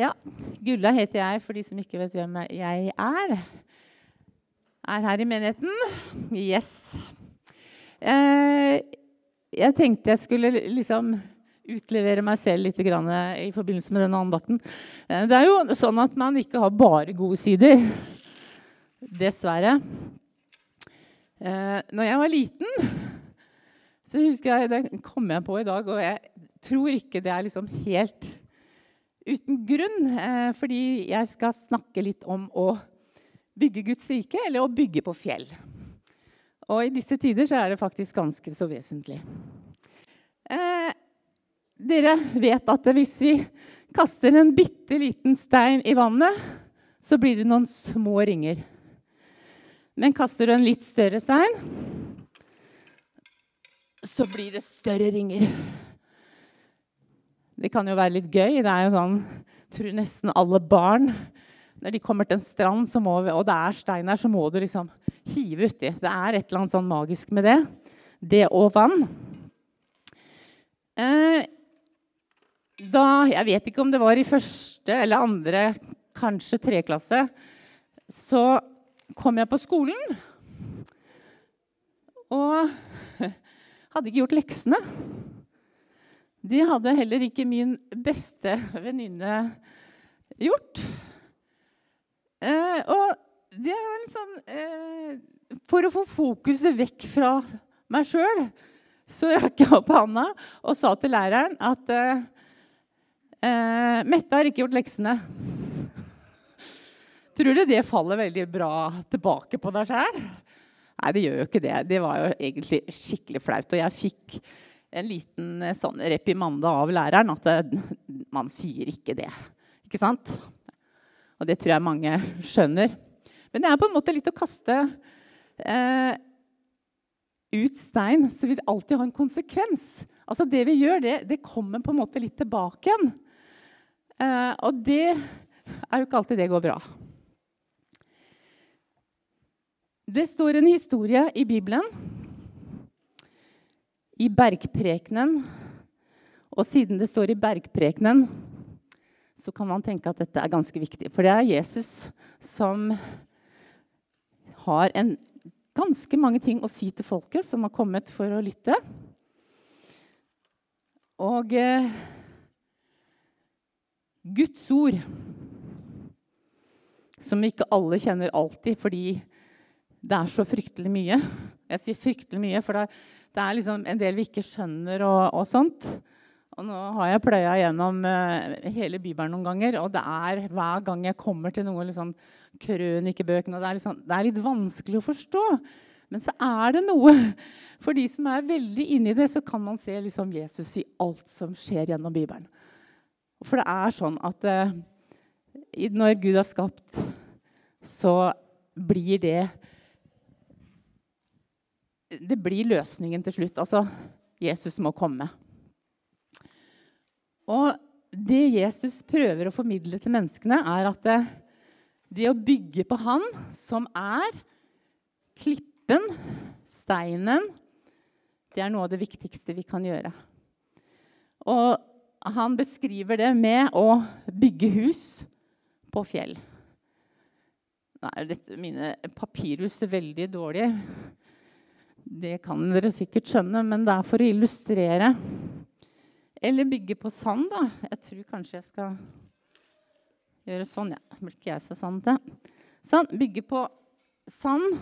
Ja, Gulla heter jeg, for de som ikke vet hvem jeg er. Er her i menigheten. Yes. Eh, jeg tenkte jeg skulle liksom utlevere meg selv litt i forbindelse med denne andakten. Eh, det er jo sånn at man ikke har bare gode sider. Dessverre. Eh, når jeg var liten, så husker jeg, det kom jeg på i dag, og jeg tror ikke det er liksom helt uten grunn. Eh, fordi jeg skal snakke litt om å bygge Guds rike, eller å bygge på fjell. Og i disse tider så er det faktisk ganske så vesentlig. Eh, dere vet at hvis vi kaster en bitte liten stein i vannet, så blir det noen små ringer. Men kaster du en litt større stein, så blir det større ringer. Det kan jo være litt gøy. Det er jo sånn, tror nesten alle barn Når de kommer til en strand må, og det er stein der, så må du liksom hive uti. Det er et eller annet sånn magisk med det. Det og vann. Eh, da Jeg vet ikke om det var i første eller andre, kanskje tredje klasse, så kom jeg på skolen. Og hadde ikke gjort leksene. Det hadde heller ikke min beste venninne gjort. Eh, og det var litt sånn eh, For å få fokuset vekk fra meg sjøl så rakk jeg opp handa og sa til læreren at eh, eh, Mette har ikke gjort leksene. Tror du det faller veldig bra tilbake på deg sjøl? Nei, det gjør jo ikke det. Det var jo egentlig skikkelig flaut. Og jeg fikk en liten eh, sånn reprimande av læreren at det, eh, man sier ikke det. Ikke sant? Og det tror jeg mange skjønner. Men det er på en måte litt å kaste eh, ut stein, så vil det alltid ha en konsekvens. Altså Det vi gjør, det, det kommer på en måte litt tilbake igjen. Eh, og det er jo ikke alltid det går bra. Det står en historie i Bibelen i bergprekenen. Og siden det står i bergprekenen, så kan man tenke at dette er ganske viktig. For det er Jesus som har en, ganske mange ting å si til folket som har kommet for å lytte. Og eh, Guds ord, som ikke alle kjenner alltid fordi det er så fryktelig mye. Jeg sier fryktelig mye, for det er det er liksom en del vi ikke skjønner og, og sånt. Og nå har jeg pløya gjennom uh, hele Bibelen noen ganger, og det er hver gang jeg kommer til noen liksom, krønikebøkene, det liksom, det er litt vanskelig å forstå. Men så er det noe. For de som er veldig inni det, så kan man se liksom Jesus i alt som skjer gjennom Bibelen. For det er sånn at uh, når Gud har skapt, så blir det det blir løsningen til slutt. Altså, Jesus må komme. Og det Jesus prøver å formidle til menneskene, er at det, det å bygge på Han, som er klippen, steinen, det er noe av det viktigste vi kan gjøre. Og han beskriver det med å bygge hus på fjell. Nå er dette mine papirhus veldig dårlige. Det kan dere sikkert skjønne, men det er for å illustrere. Eller bygge på sand, da. Jeg tror kanskje jeg skal gjøre sånn. Ja, blir ikke jeg så sand til. Sånn. Bygge på sand.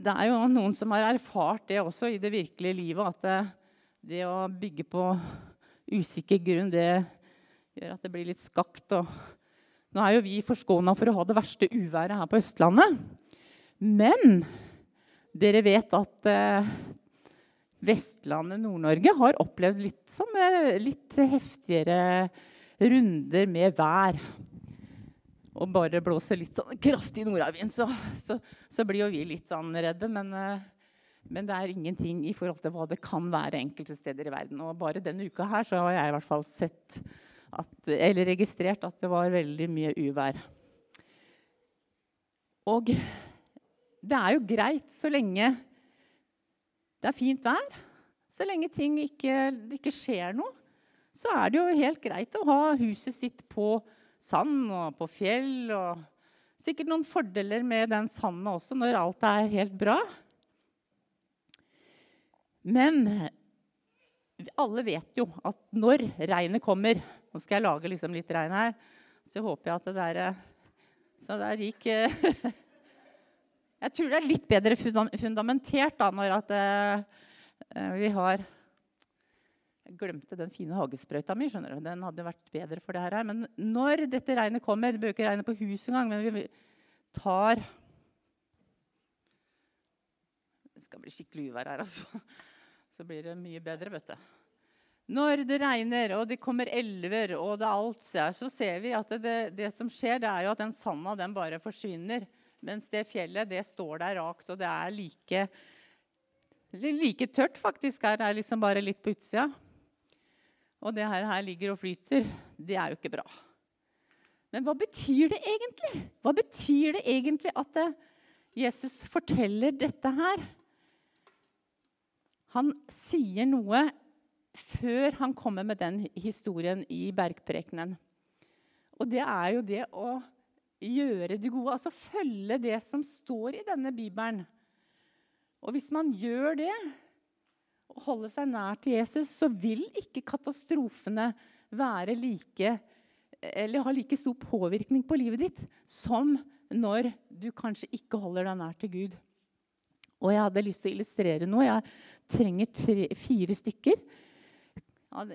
Det er jo noen som har erfart det også i det virkelige livet, at det, det å bygge på usikker grunn, det gjør at det blir litt skakt. Og nå er jo vi forskåna for å ha det verste uværet her på Østlandet. Men dere vet at eh, Vestlandet, Nord-Norge, har opplevd litt, sånne, litt heftigere runder med vær. Og bare blåser litt sånn kraftig nordavind, så, så, så, blir jo vi litt sånn redde. Men, eh, men, det er ingenting i forhold til hva det kan være enkelte steder i verden. Og bare denne uka her så har jeg i hvert fall sett at, eller registrert at det var veldig mye uvær. Og det er jo greit så lenge det er fint vær. Så lenge ting ikke, ikke skjer noe, så er det jo helt greit å ha huset sitt på sand og på fjell. og Sikkert noen fordeler med den sanda også, når alt er helt bra. Men alle vet jo at når regnet kommer Nå skal jeg lage liksom litt regn her, så håper jeg at det der Så der gikk Jeg tror det er litt bedre fundamentert da, når at uh, vi har Jeg glemte den fine hagesprøyta mi. skjønner du. Den hadde vært bedre for det her. Men når dette regnet kommer Det bør ikke regne på huset engang, men vi tar Det skal bli skikkelig uvær her, altså. Så blir det mye bedre, vet du. Når det regner og det kommer elver, og det alt så ser vi at det, det, som skjer, det er jo at den sanda den bare forsvinner. Mens det fjellet det står der rakt, og det er like, like tørt faktisk. Her er liksom bare litt på utsida. Og det her, her ligger og flyter. Det er jo ikke bra. Men hva betyr det egentlig? Hva betyr det egentlig at eh, Jesus forteller dette her? Han sier noe før han kommer med den historien i bergprekenen. Og det er jo det å gjøre det gode, altså følge det som står i denne bibelen. Og hvis man gjør det og holder seg nær til Jesus, så vil ikke katastrofene være like eller ha like stor påvirkning på livet ditt som når du kanskje ikke holder deg nær til Gud. Og jeg hadde lyst til å illustrere noe. Jeg trenger tre, fire stykker.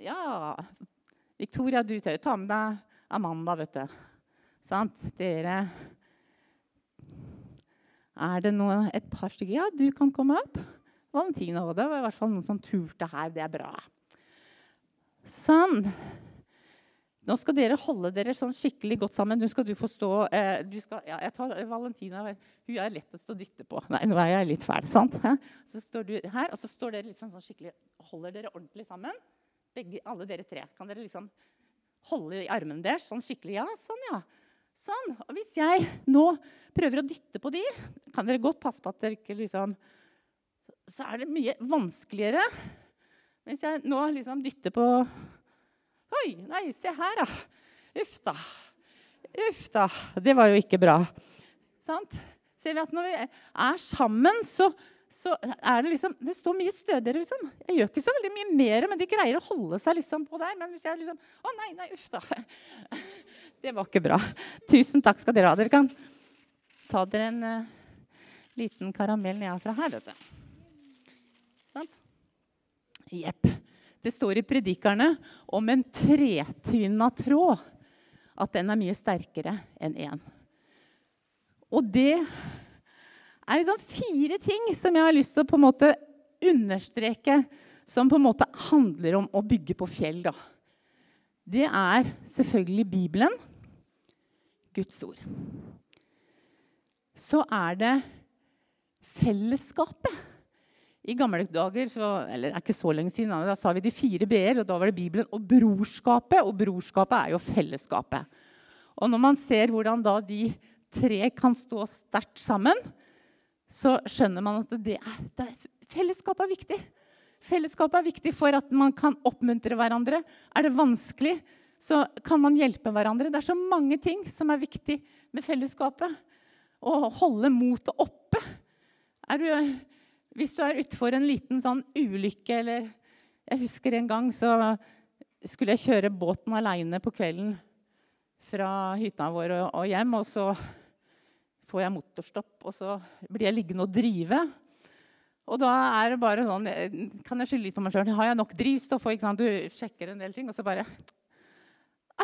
Ja, Victoria, du tør ta med deg Amanda, vet du. Sant? Dere Er det noe, et par stykker? Ja, du kan komme opp. Valentina og Det var i hvert fall noen som turte her. Det er bra. Sånn. Nå skal dere holde dere sånn skikkelig godt sammen. Nå skal du få stå eh, du skal, ja, jeg tar Valentina. Hun er lettest å dytte på. Nei, nå er jeg litt fæl. sant? Så står du her, og så står dere liksom sånn skikkelig Holder dere ordentlig sammen. Begge, alle dere tre. Kan dere liksom holde i armene deres sånn skikkelig? Ja, sånn, ja. Sånn. Og hvis jeg nå prøver å dytte på de, kan dere godt passe på at dere ikke liksom Så er det mye vanskeligere. Hvis jeg nå liksom dytter på Oi, nei, se her, da. Uff da. Uff da. Det var jo ikke bra. Sant? Ser vi at når vi er sammen, så, så er det liksom Det står mye stødigere, liksom. Jeg gjør ikke så veldig mye mer, men de greier å holde seg liksom på der. Men hvis jeg liksom Å, nei, nei, uff da. Det var ikke bra. Tusen takk skal dere ha. Dere kan ta dere en uh, liten karamell nedfra her, vet du. Sant? Jepp. Det står i Predikerne om en tretvinna tråd. At den er mye sterkere enn én. Og det er liksom fire ting som jeg har lyst til å på en måte understreke, som på en måte handler om å bygge på fjell. da. Det er selvfølgelig Bibelen, Guds ord. Så er det fellesskapet. I gamle dager, så, eller det er ikke så lenge siden, da sa vi de fire b-er. og Da var det Bibelen og brorskapet. Og brorskapet er jo fellesskapet. Og når man ser hvordan da de tre kan stå sterkt sammen, så skjønner man at det er, det er, fellesskapet er viktig. Fellesskapet er viktig for at man kan oppmuntre hverandre. Er det vanskelig, så kan man hjelpe hverandre. Det er så mange ting som er viktig med fellesskapet. Å holde motet oppe. Du hvis du er utfor en liten sånn ulykke eller Jeg husker en gang så skulle jeg kjøre båten aleine på kvelden fra hytta vår og hjem. Og så får jeg motorstopp, og så blir jeg liggende og drive. Og da er det bare sånn Kan jeg skylde litt på meg sjøl? Har jeg nok drivstoff? Du sjekker en del ting, og så bare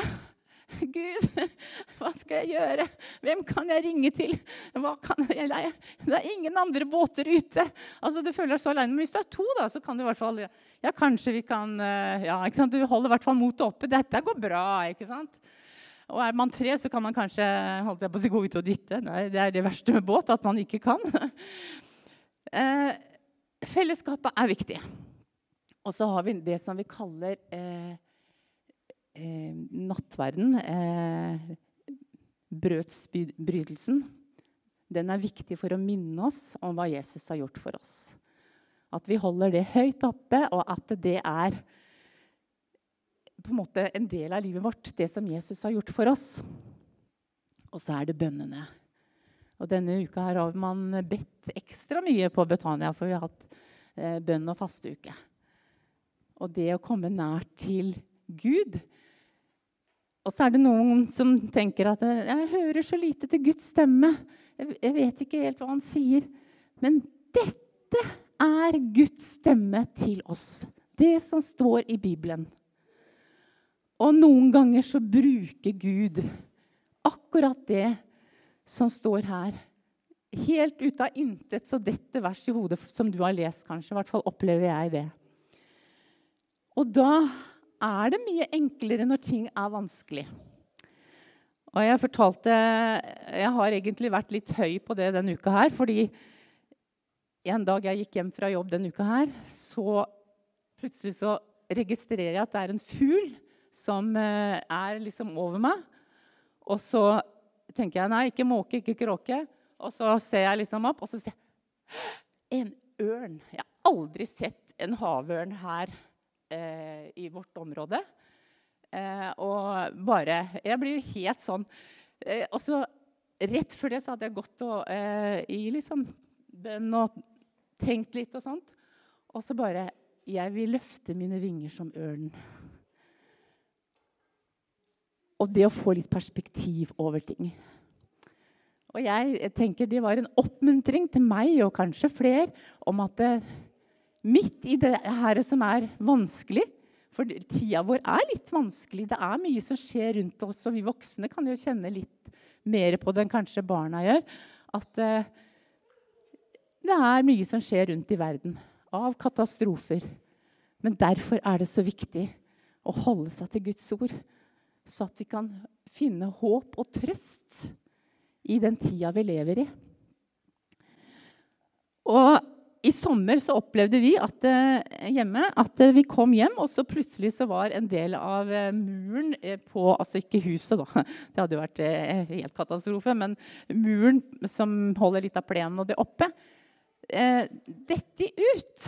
Gud, hva skal jeg gjøre? Hvem kan jeg ringe til? Jeg det er ingen andre båter ute. Altså, Du føler deg så aleine. Men hvis du er to, da, så kan du i hvert fall Ja, kanskje vi kan eh, ja, ikke sant? Du holder i hvert fall motet oppe. Dette går bra. ikke sant? Og er man tre, så kan man kanskje holdt jeg på å gå ut og dytte. Nei, det er det verste med båt, at man ikke kan. Eh, fellesskapet er viktig. Og så har vi det som vi kaller eh, nattverden, eh, brødsbrytelsen, den er viktig for å minne oss om hva Jesus har gjort for oss. At vi holder det høyt oppe, og at det er på en måte en del av livet vårt, det som Jesus har gjort for oss. Og så er det bønnene. Og denne uka her har man bedt ekstra mye på Betania, for vi har hatt eh, bønn- og fasteuke. Og det å komme nær til Gud Og så er det noen som tenker at eh, 'jeg hører så lite til Guds stemme'. Jeg, vet ikke helt hva han sier. Men dette er Guds stemme til oss. Det som står i Bibelen. Og noen ganger så bruker Gud akkurat det som står her. Helt ut av intet så dette verset i hodet som du har lest, kanskje. I hvert fall opplever jeg det. Og da er det mye enklere når ting er vanskelig. Og jeg fortalte Jeg har egentlig vært litt høy på det denne uka her. Fordi en dag jeg gikk hjem fra jobb denne uka her, så plutselig så registrerer jeg at det er en fugl som eh, er liksom over meg. Og så tenker jeg nei, ikke måke, ikke kråke. Og så ser jeg liksom opp, og så ser jeg en ørn. Jeg har aldri sett en havørn her eh, i vårt område. Eh, og bare Jeg blir jo helt sånn eh, Og så rett før det så hadde jeg gått og, eh, i liksom bønn og tenkt litt og sånt. Og så bare Jeg vil løfte mine vinger som ørnen. Og det å få litt perspektiv over ting. Og jeg tenker Det var en oppmuntring til meg og kanskje flere om at det, midt i det her som er vanskelig For tida vår er litt vanskelig. Det er mye som skjer rundt oss, og vi voksne kan jo kjenne litt mer på det enn kanskje barna gjør. At uh, det er mye som skjer rundt i verden av katastrofer. Men derfor er det så viktig å holde seg til Guds ord, så at vi kan finne håp og trøst i den tida vi lever i. Og i sommer så opplevde vi at, eh, hjemme at eh, vi kom hjem, og så plutselig så var en del av eh, muren på Altså ikke huset, da. Det hadde jo vært helt katastrofe. Men muren som holder litt av plenen og det oppe, dette ut.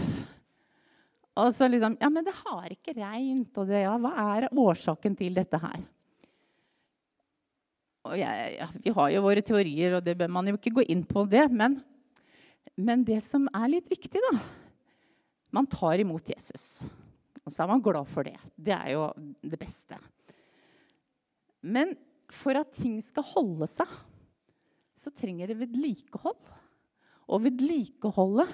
Og så liksom Ja, men det har ikke regnt. Og det, ja, hva er årsaken til dette her? Og jeg, ja, vi har jo våre teorier, og det bør man jo ikke gå inn på det. Men, men det som er litt viktig, da Man tar imot Jesus. Og så er man glad for det. Det er jo det beste. Men for at ting skal holde seg, så trenger det vedlikehold. Og vedlikeholdet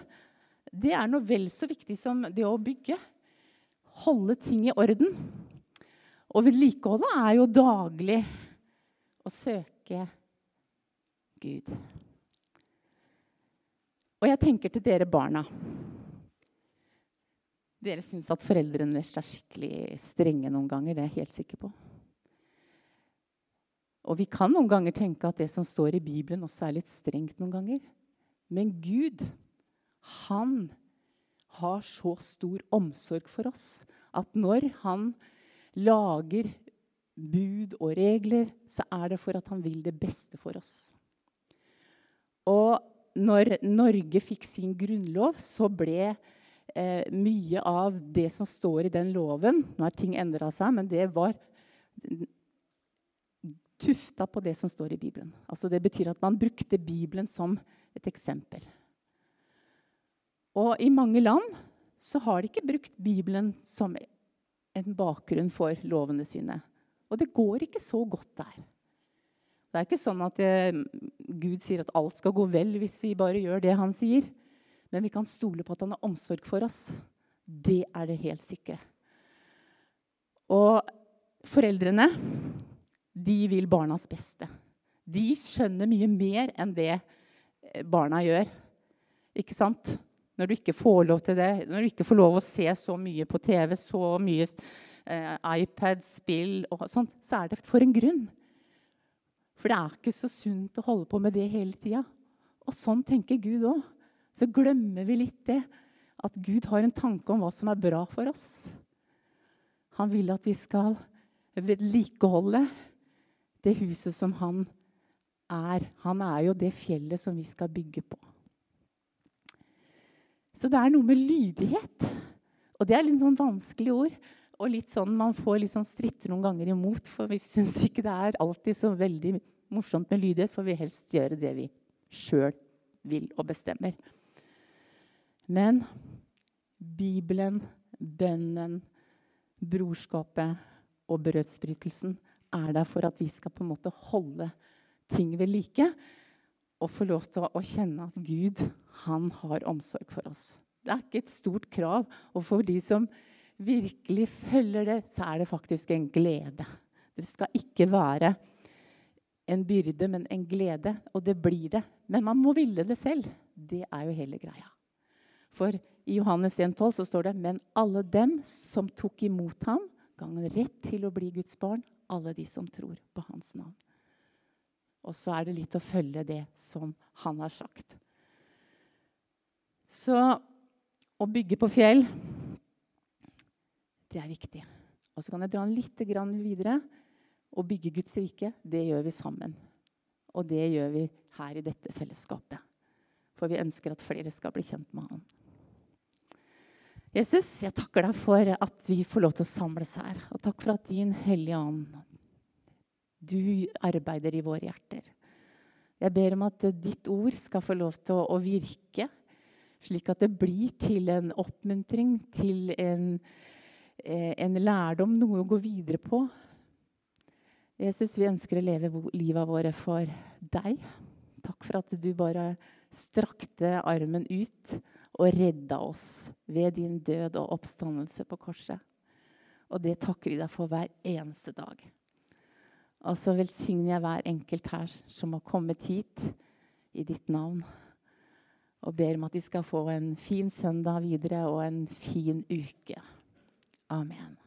det er noe vel så viktig som det å bygge. Holde ting i orden. Og vedlikeholdet er jo daglig å søke Gud. Og jeg tenker til dere barna. Dere syns at foreldrene deres er skikkelig strenge noen ganger. Det er jeg helt sikker på. Og vi kan noen ganger tenke at det som står i Bibelen, også er litt strengt noen ganger. Men Gud, han har så stor omsorg for oss at når han lager bud og regler, så er det for at han vil det beste for oss. Og når Norge fikk sin grunnlov, så ble eh, mye av det som står i den loven Nå har ting endra seg, men det var tufta på det som står i Bibelen. Altså Det betyr at man brukte Bibelen som et eksempel. Og i mange land så har de ikke brukt Bibelen som en bakgrunn for lovene sine. Og det går ikke så godt der. Det er ikke sånn at eh, Gud sier at alt skal gå vel hvis vi bare gjør det han sier. Men vi kan stole på at han har omsorg for oss. Det er det helt sikre. Og foreldrene, de vil barnas beste. De skjønner mye mer enn det eh, barna gjør. Ikke sant? Når du ikke får lov til det, når du ikke får lov å se så mye på TV, så mye eh, iPad, spill og sånt, så er det for en grunn. For det er ikke så sunt å holde på med det hele tida. Og sånn tenker Gud òg. Så glemmer vi litt det. At Gud har en tanke om hva som er bra for oss. Han vil at vi skal vedlikeholde det huset som han er. Han er jo det fjellet som vi skal bygge på. Så det er noe med lydighet. Og det er litt sånn vanskelig ord. Og litt sånn, man får litt sånn stritter noen ganger imot, for vi syns ikke det er alltid så veldig morsomt med lydighet, for vi helst gjøre det vi sjøl vil og bestemmer. Men Bibelen, bønnen, brorskapet og brødsbrytelsen er der for at vi skal på en måte holde ting ved like. Og få lov til å kjenne at Gud han har omsorg for oss. Det er ikke et stort krav. Og for de som virkelig følger det, så er det faktisk en glede. Det skal ikke være en byrde, men en glede. Og det blir det. Men man må ville det selv. Det er jo hele greia. For i Johannes 1,12 så står det Men alle dem som tok imot ham, ga han rett til å bli Guds barn. Alle de som tror på hans navn. Og så er det litt å følge det som han har sagt. Så å bygge på fjell, det er viktig. Og så kan jeg dra den litt videre. Å bygge Guds rike, det gjør vi sammen. Og det gjør vi her i dette fellesskapet. For vi ønsker at flere skal bli kjent med Han. Jesus, jeg takker deg for at vi får lov til å samles her. Og takk for at din Hellige Ånd du arbeider i våre hjerter. Jeg ber om at ditt ord skal få lov til å, virke, slik at det blir til en oppmuntring, til en, en lærdom, noe å gå videre på. Jesus, vi ønsker å leve livet våre for deg. Takk for at du bare strakte armen ut og redda oss ved din død og oppstandelse på korset. Og det takker vi deg for hver eneste dag. Og så velsigner jeg hver enkelt her som har kommet hit i ditt navn. Og ber om at de skal få en fin søndag videre og en fin uke. Amen.